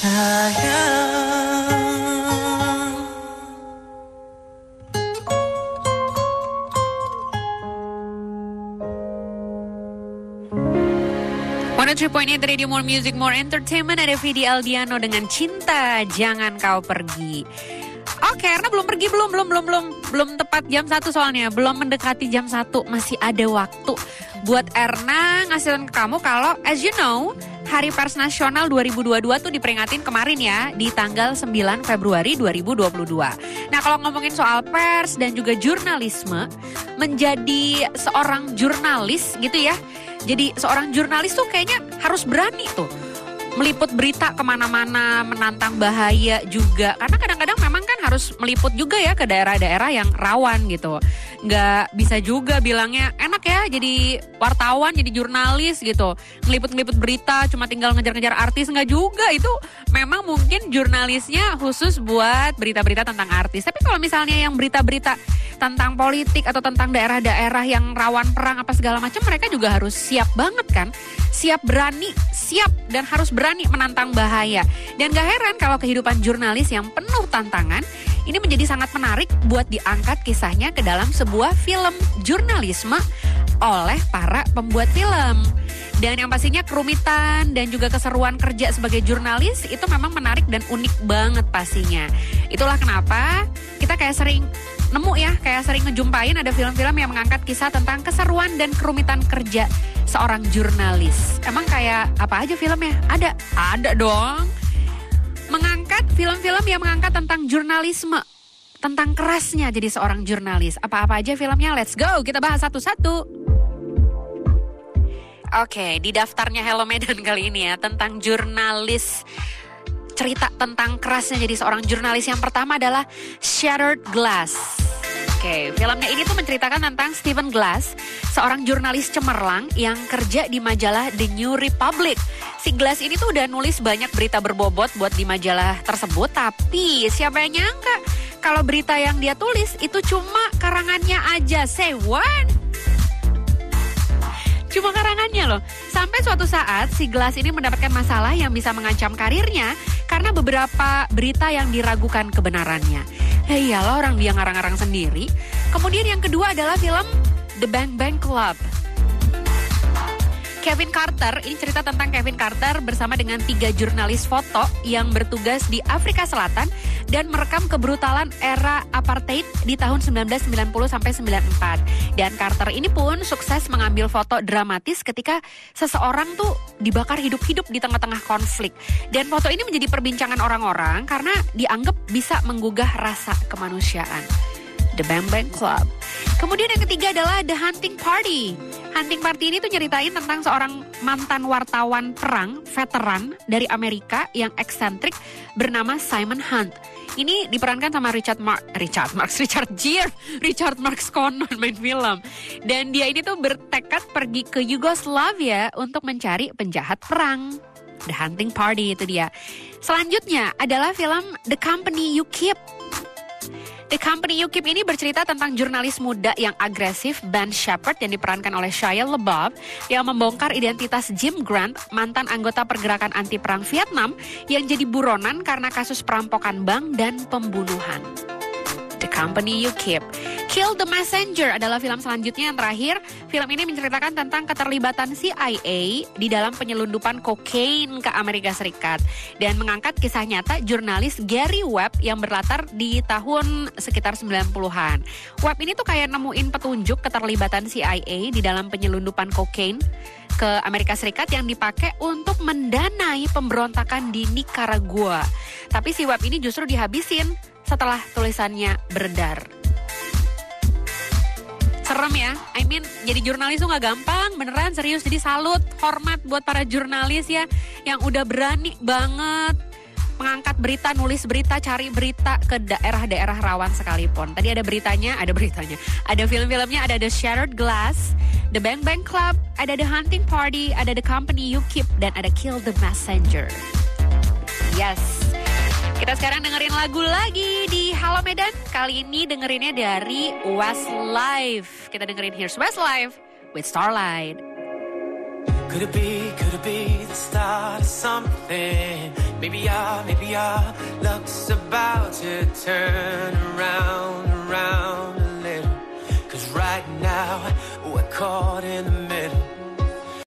sayang. 103.8 Radio More Music More Entertainment. Ada Vidi Aldiano dengan Cinta Jangan Kau Pergi. Oke, karena belum pergi? Belum belum belum belum. Belum tepat jam satu soalnya, belum mendekati jam satu. Masih ada waktu buat Erna ngasihin ke kamu kalau as you know Hari Pers Nasional 2022 tuh diperingatin kemarin ya di tanggal 9 Februari 2022. Nah, kalau ngomongin soal pers dan juga jurnalisme, menjadi seorang jurnalis gitu ya. Jadi seorang jurnalis tuh kayaknya harus berani tuh meliput berita ke mana-mana, menantang bahaya juga. Karena harus meliput juga ya ke daerah-daerah yang rawan gitu. Nggak bisa juga bilangnya enak ya jadi wartawan, jadi jurnalis gitu. Ngeliput-ngeliput berita cuma tinggal ngejar-ngejar artis nggak juga. Itu memang mungkin jurnalisnya khusus buat berita-berita tentang artis. Tapi kalau misalnya yang berita-berita tentang politik atau tentang daerah-daerah yang rawan perang apa segala macam mereka juga harus siap banget kan siap berani siap dan harus berani menantang bahaya dan gak heran kalau kehidupan jurnalis yang penuh tantangan ini menjadi sangat menarik buat diangkat kisahnya ke dalam sebuah film jurnalisme oleh para pembuat film. Dan yang pastinya kerumitan dan juga keseruan kerja sebagai jurnalis itu memang menarik dan unik banget pastinya. Itulah kenapa kita kayak sering nemu ya, kayak sering ngejumpain ada film-film yang mengangkat kisah tentang keseruan dan kerumitan kerja seorang jurnalis. Emang kayak apa aja filmnya? Ada, ada dong. Mengangkat film-film yang mengangkat tentang jurnalisme, tentang kerasnya jadi seorang jurnalis. Apa-apa aja filmnya? Let's go, kita bahas satu-satu. Oke, di daftarnya Hello Medan kali ini ya tentang jurnalis cerita tentang kerasnya jadi seorang jurnalis yang pertama adalah Shattered Glass. Oke, filmnya ini tuh menceritakan tentang Stephen Glass, seorang jurnalis cemerlang yang kerja di majalah The New Republic. Si Glass ini tuh udah nulis banyak berita berbobot buat di majalah tersebut, tapi siapa yang nyangka kalau berita yang dia tulis itu cuma karangannya aja. Say? Cuma karangannya loh. Sampai suatu saat si Glass ini mendapatkan masalah yang bisa mengancam karirnya karena beberapa berita yang diragukan kebenarannya. Ya iyalah orang dia ngarang-ngarang sendiri. Kemudian yang kedua adalah film The Bang Bang Club. Kevin Carter, ini cerita tentang Kevin Carter bersama dengan tiga jurnalis foto yang bertugas di Afrika Selatan dan merekam kebrutalan era apartheid di tahun 1990 sampai 94. Dan Carter ini pun sukses mengambil foto dramatis ketika seseorang tuh dibakar hidup-hidup di tengah-tengah konflik. Dan foto ini menjadi perbincangan orang-orang karena dianggap bisa menggugah rasa kemanusiaan. The Bang Bang Club. Kemudian yang ketiga adalah The Hunting Party. Hunting Party ini tuh nyeritain tentang seorang mantan wartawan perang veteran dari Amerika yang eksentrik bernama Simon Hunt. Ini diperankan sama Richard Mark, Richard Marx, Richard Gere, Richard Marx Conan main film. Dan dia ini tuh bertekad pergi ke Yugoslavia untuk mencari penjahat perang. The Hunting Party itu dia. Selanjutnya adalah film The Company You Keep. The Company You Keep ini bercerita tentang jurnalis muda yang agresif Ben Shepard yang diperankan oleh Shia LaBeouf yang membongkar identitas Jim Grant, mantan anggota pergerakan anti perang Vietnam yang jadi buronan karena kasus perampokan bank dan pembunuhan. Company You Keep. Kill the Messenger adalah film selanjutnya yang terakhir. Film ini menceritakan tentang keterlibatan CIA di dalam penyelundupan kokain ke Amerika Serikat dan mengangkat kisah nyata jurnalis Gary Webb yang berlatar di tahun sekitar 90-an. Webb ini tuh kayak nemuin petunjuk keterlibatan CIA di dalam penyelundupan kokain ke Amerika Serikat yang dipakai untuk mendanai pemberontakan di Nicaragua. Tapi si Webb ini justru dihabisin setelah tulisannya beredar. Serem ya, I mean jadi jurnalis tuh gak gampang, beneran serius. Jadi salut, hormat buat para jurnalis ya yang udah berani banget mengangkat berita, nulis berita, cari berita ke daerah-daerah rawan sekalipun. Tadi ada beritanya, ada beritanya. Ada film-filmnya, ada The Shattered Glass, The Bang Bang Club, ada The Hunting Party, ada The Company You Keep, dan ada Kill the Messenger. Yes. Kita sekarang dengerin lagu lagi di Halo Medan. Kali ini dengerinnya dari Westlife. Kita dengerin Here's Westlife with Starlight. Could it be, could it be the start of something Maybe our, maybe luck's